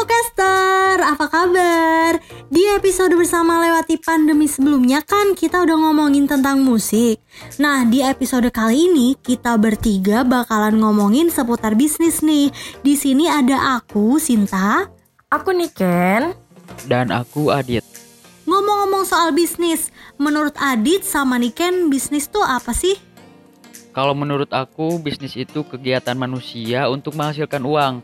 Focaster, apa kabar? Di episode bersama lewati pandemi sebelumnya kan kita udah ngomongin tentang musik. Nah, di episode kali ini kita bertiga bakalan ngomongin seputar bisnis nih. Di sini ada aku, Sinta. Aku Niken. Dan aku Adit. Ngomong-ngomong soal bisnis, menurut Adit sama Niken bisnis tuh apa sih? Kalau menurut aku, bisnis itu kegiatan manusia untuk menghasilkan uang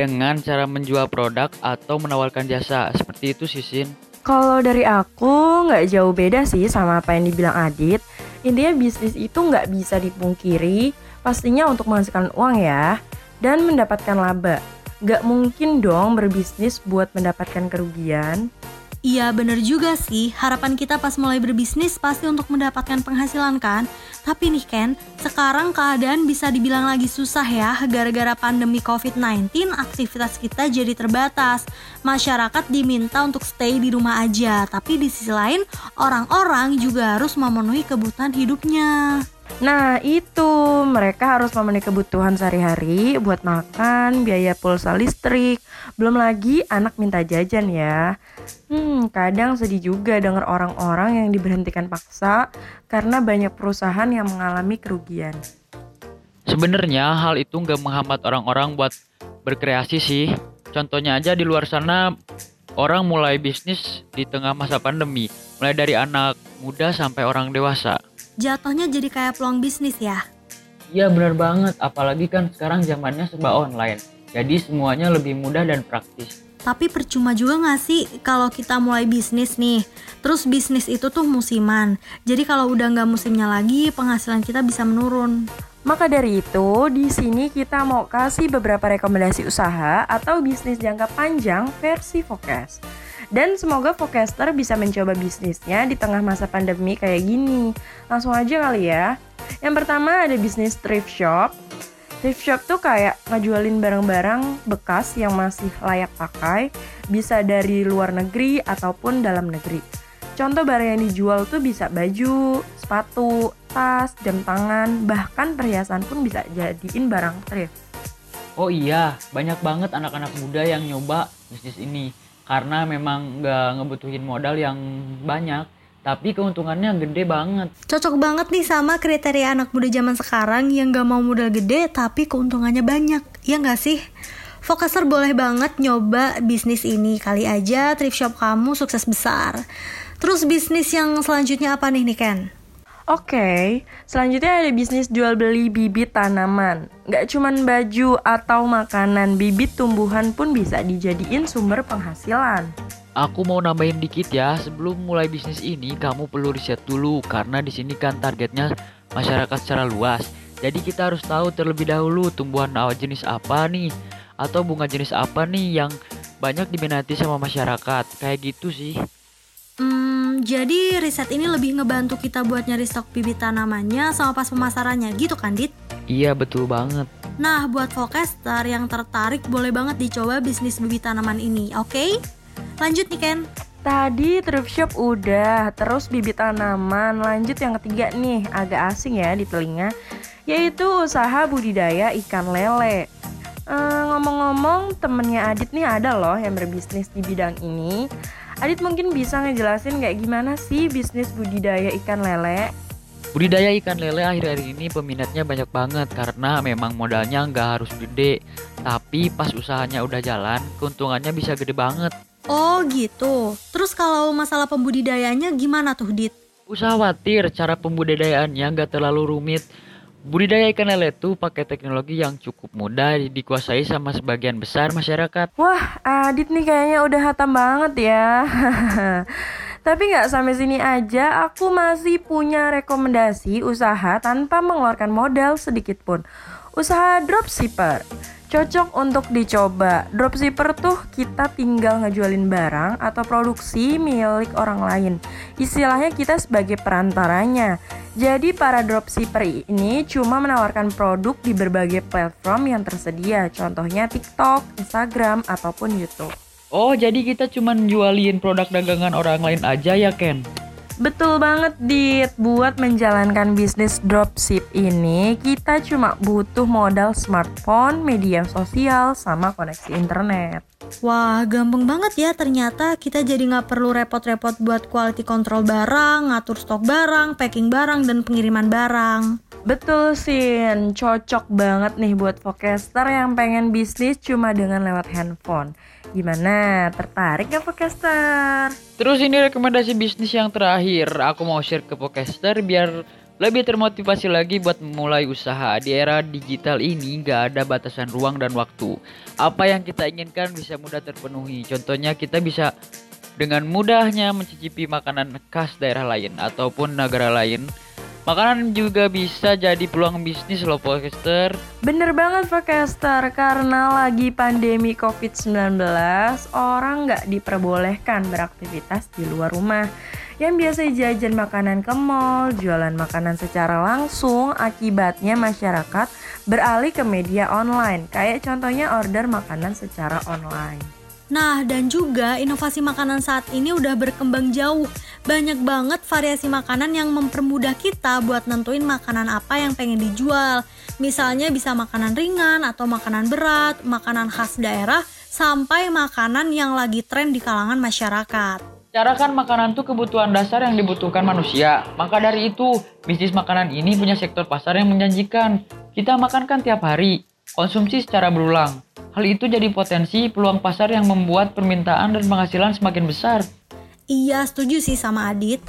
dengan cara menjual produk atau menawarkan jasa. Seperti itu sih, Sin. Kalau dari aku nggak jauh beda sih sama apa yang dibilang Adit. Intinya bisnis itu nggak bisa dipungkiri, pastinya untuk menghasilkan uang ya, dan mendapatkan laba. Nggak mungkin dong berbisnis buat mendapatkan kerugian. Iya bener juga sih, harapan kita pas mulai berbisnis pasti untuk mendapatkan penghasilan kan? Tapi nih Ken, sekarang keadaan bisa dibilang lagi susah ya. Gara-gara pandemi COVID-19 aktivitas kita jadi terbatas. Masyarakat diminta untuk stay di rumah aja. Tapi di sisi lain, orang-orang juga harus memenuhi kebutuhan hidupnya Nah itu mereka harus memenuhi kebutuhan sehari-hari buat makan, biaya pulsa listrik, belum lagi anak minta jajan ya. Hmm, kadang sedih juga dengar orang-orang yang diberhentikan paksa karena banyak perusahaan yang mengalami kerugian. Sebenarnya hal itu nggak menghambat orang-orang buat berkreasi sih. Contohnya aja di luar sana orang mulai bisnis di tengah masa pandemi, mulai dari anak muda sampai orang dewasa jatuhnya jadi kayak peluang bisnis ya. Iya bener banget, apalagi kan sekarang zamannya serba online. Jadi semuanya lebih mudah dan praktis. Tapi percuma juga gak sih kalau kita mulai bisnis nih Terus bisnis itu tuh musiman Jadi kalau udah gak musimnya lagi penghasilan kita bisa menurun Maka dari itu, di sini kita mau kasih beberapa rekomendasi usaha atau bisnis jangka panjang versi Focus. Dan semoga Focaster bisa mencoba bisnisnya di tengah masa pandemi kayak gini. Langsung aja kali ya. Yang pertama ada bisnis thrift shop. Thrift shop tuh kayak ngejualin barang-barang bekas yang masih layak pakai, bisa dari luar negeri ataupun dalam negeri. Contoh barang yang dijual tuh bisa baju, sepatu, tas, jam tangan, bahkan perhiasan pun bisa jadiin barang thrift. Oh iya, banyak banget anak-anak muda yang nyoba bisnis ini karena memang nggak ngebutuhin modal yang banyak tapi keuntungannya gede banget. Cocok banget nih sama kriteria anak muda zaman sekarang yang gak mau modal gede tapi keuntungannya banyak, ya nggak sih? Fokuser boleh banget nyoba bisnis ini, kali aja thrift shop kamu sukses besar. Terus bisnis yang selanjutnya apa nih nih Ken? Oke, okay, selanjutnya ada bisnis jual beli bibit tanaman. Gak cuman baju atau makanan, bibit tumbuhan pun bisa dijadiin sumber penghasilan. Aku mau nambahin dikit ya, sebelum mulai bisnis ini kamu perlu riset dulu karena di sini kan targetnya masyarakat secara luas. Jadi kita harus tahu terlebih dahulu tumbuhan awal jenis apa nih atau bunga jenis apa nih yang banyak diminati sama masyarakat. Kayak gitu sih. Jadi riset ini lebih ngebantu kita buat nyari stok bibit tanamannya sama pas pemasarannya gitu kan, Dit? Iya, betul banget. Nah, buat forecaster yang tertarik boleh banget dicoba bisnis bibit tanaman ini, oke? Okay? Lanjut nih, Ken. Tadi thrift shop udah, terus bibit tanaman. Lanjut yang ketiga nih, agak asing ya di telinga, yaitu usaha budidaya ikan lele. Eh, ngomong-ngomong, temennya Adit nih ada loh yang berbisnis di bidang ini. Adit mungkin bisa ngejelasin kayak gimana sih bisnis budidaya ikan lele? Budidaya ikan lele akhir-akhir ini peminatnya banyak banget karena memang modalnya nggak harus gede, tapi pas usahanya udah jalan, keuntungannya bisa gede banget. Oh gitu. Terus kalau masalah pembudidayanya gimana tuh, Dit? Usah khawatir, cara pembudidayaannya nggak terlalu rumit Budidaya ikan lele itu pakai teknologi yang cukup mudah dikuasai sama sebagian besar masyarakat. Wah, Adit nih kayaknya udah hatam banget ya. Tapi nggak sampai sini aja, aku masih punya rekomendasi usaha tanpa mengeluarkan modal sedikit pun. Usaha dropshipper. Cocok untuk dicoba. Dropshipper tuh kita tinggal ngejualin barang atau produksi milik orang lain. Istilahnya kita sebagai perantaranya. Jadi para dropshipper ini cuma menawarkan produk di berbagai platform yang tersedia. Contohnya TikTok, Instagram, ataupun YouTube. Oh, jadi kita cuma jualin produk dagangan orang lain aja ya, Ken? Betul banget Dit, buat menjalankan bisnis dropship ini kita cuma butuh modal smartphone, media sosial, sama koneksi internet. Wah, gampang banget ya ternyata kita jadi nggak perlu repot-repot buat quality control barang, ngatur stok barang, packing barang, dan pengiriman barang. Betul Sin, cocok banget nih buat forecaster yang pengen bisnis cuma dengan lewat handphone. Gimana, tertarik gak forecaster? Terus ini rekomendasi bisnis yang terakhir, aku mau share ke forecaster biar lebih termotivasi lagi buat memulai usaha. Di era digital ini gak ada batasan ruang dan waktu. Apa yang kita inginkan bisa mudah terpenuhi. Contohnya kita bisa dengan mudahnya mencicipi makanan khas daerah lain ataupun negara lain. Makanan juga bisa jadi peluang bisnis loh podcaster. Bener banget podcaster, karena lagi pandemi COVID-19, orang nggak diperbolehkan beraktivitas di luar rumah yang biasa jajan makanan ke mall, jualan makanan secara langsung, akibatnya masyarakat beralih ke media online, kayak contohnya order makanan secara online. Nah, dan juga inovasi makanan saat ini udah berkembang jauh. Banyak banget variasi makanan yang mempermudah kita buat nentuin makanan apa yang pengen dijual. Misalnya bisa makanan ringan atau makanan berat, makanan khas daerah, sampai makanan yang lagi tren di kalangan masyarakat. Cara kan makanan tuh kebutuhan dasar yang dibutuhkan manusia. Maka dari itu, bisnis makanan ini punya sektor pasar yang menjanjikan. Kita makan kan tiap hari, konsumsi secara berulang. Hal itu jadi potensi peluang pasar yang membuat permintaan dan penghasilan semakin besar. Iya, setuju sih sama Adit.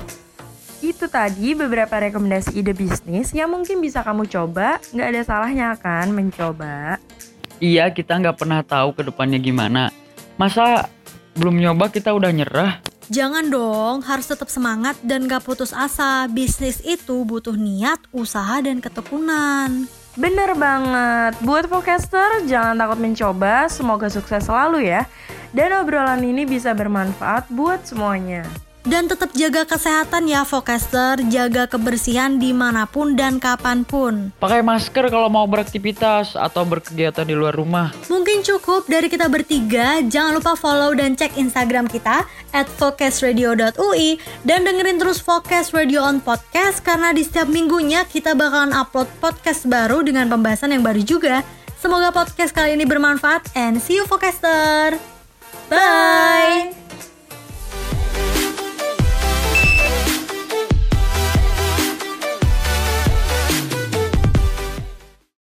Itu tadi beberapa rekomendasi ide bisnis yang mungkin bisa kamu coba. Nggak ada salahnya kan mencoba. Iya, kita nggak pernah tahu ke depannya gimana. Masa belum nyoba kita udah nyerah? Jangan dong, harus tetap semangat dan gak putus asa. Bisnis itu butuh niat, usaha, dan ketekunan. Bener banget. Buat podcaster, jangan takut mencoba. Semoga sukses selalu ya. Dan obrolan ini bisa bermanfaat buat semuanya. Dan tetap jaga kesehatan ya Focaster, jaga kebersihan di mana pun dan kapan pun. Pakai masker kalau mau beraktivitas atau berkegiatan di luar rumah. Mungkin cukup dari kita bertiga, jangan lupa follow dan cek Instagram kita at focusradio.ui dan dengerin terus Focus Radio on Podcast karena di setiap minggunya kita bakalan upload podcast baru dengan pembahasan yang baru juga. Semoga podcast kali ini bermanfaat and see you Focaster. Bye.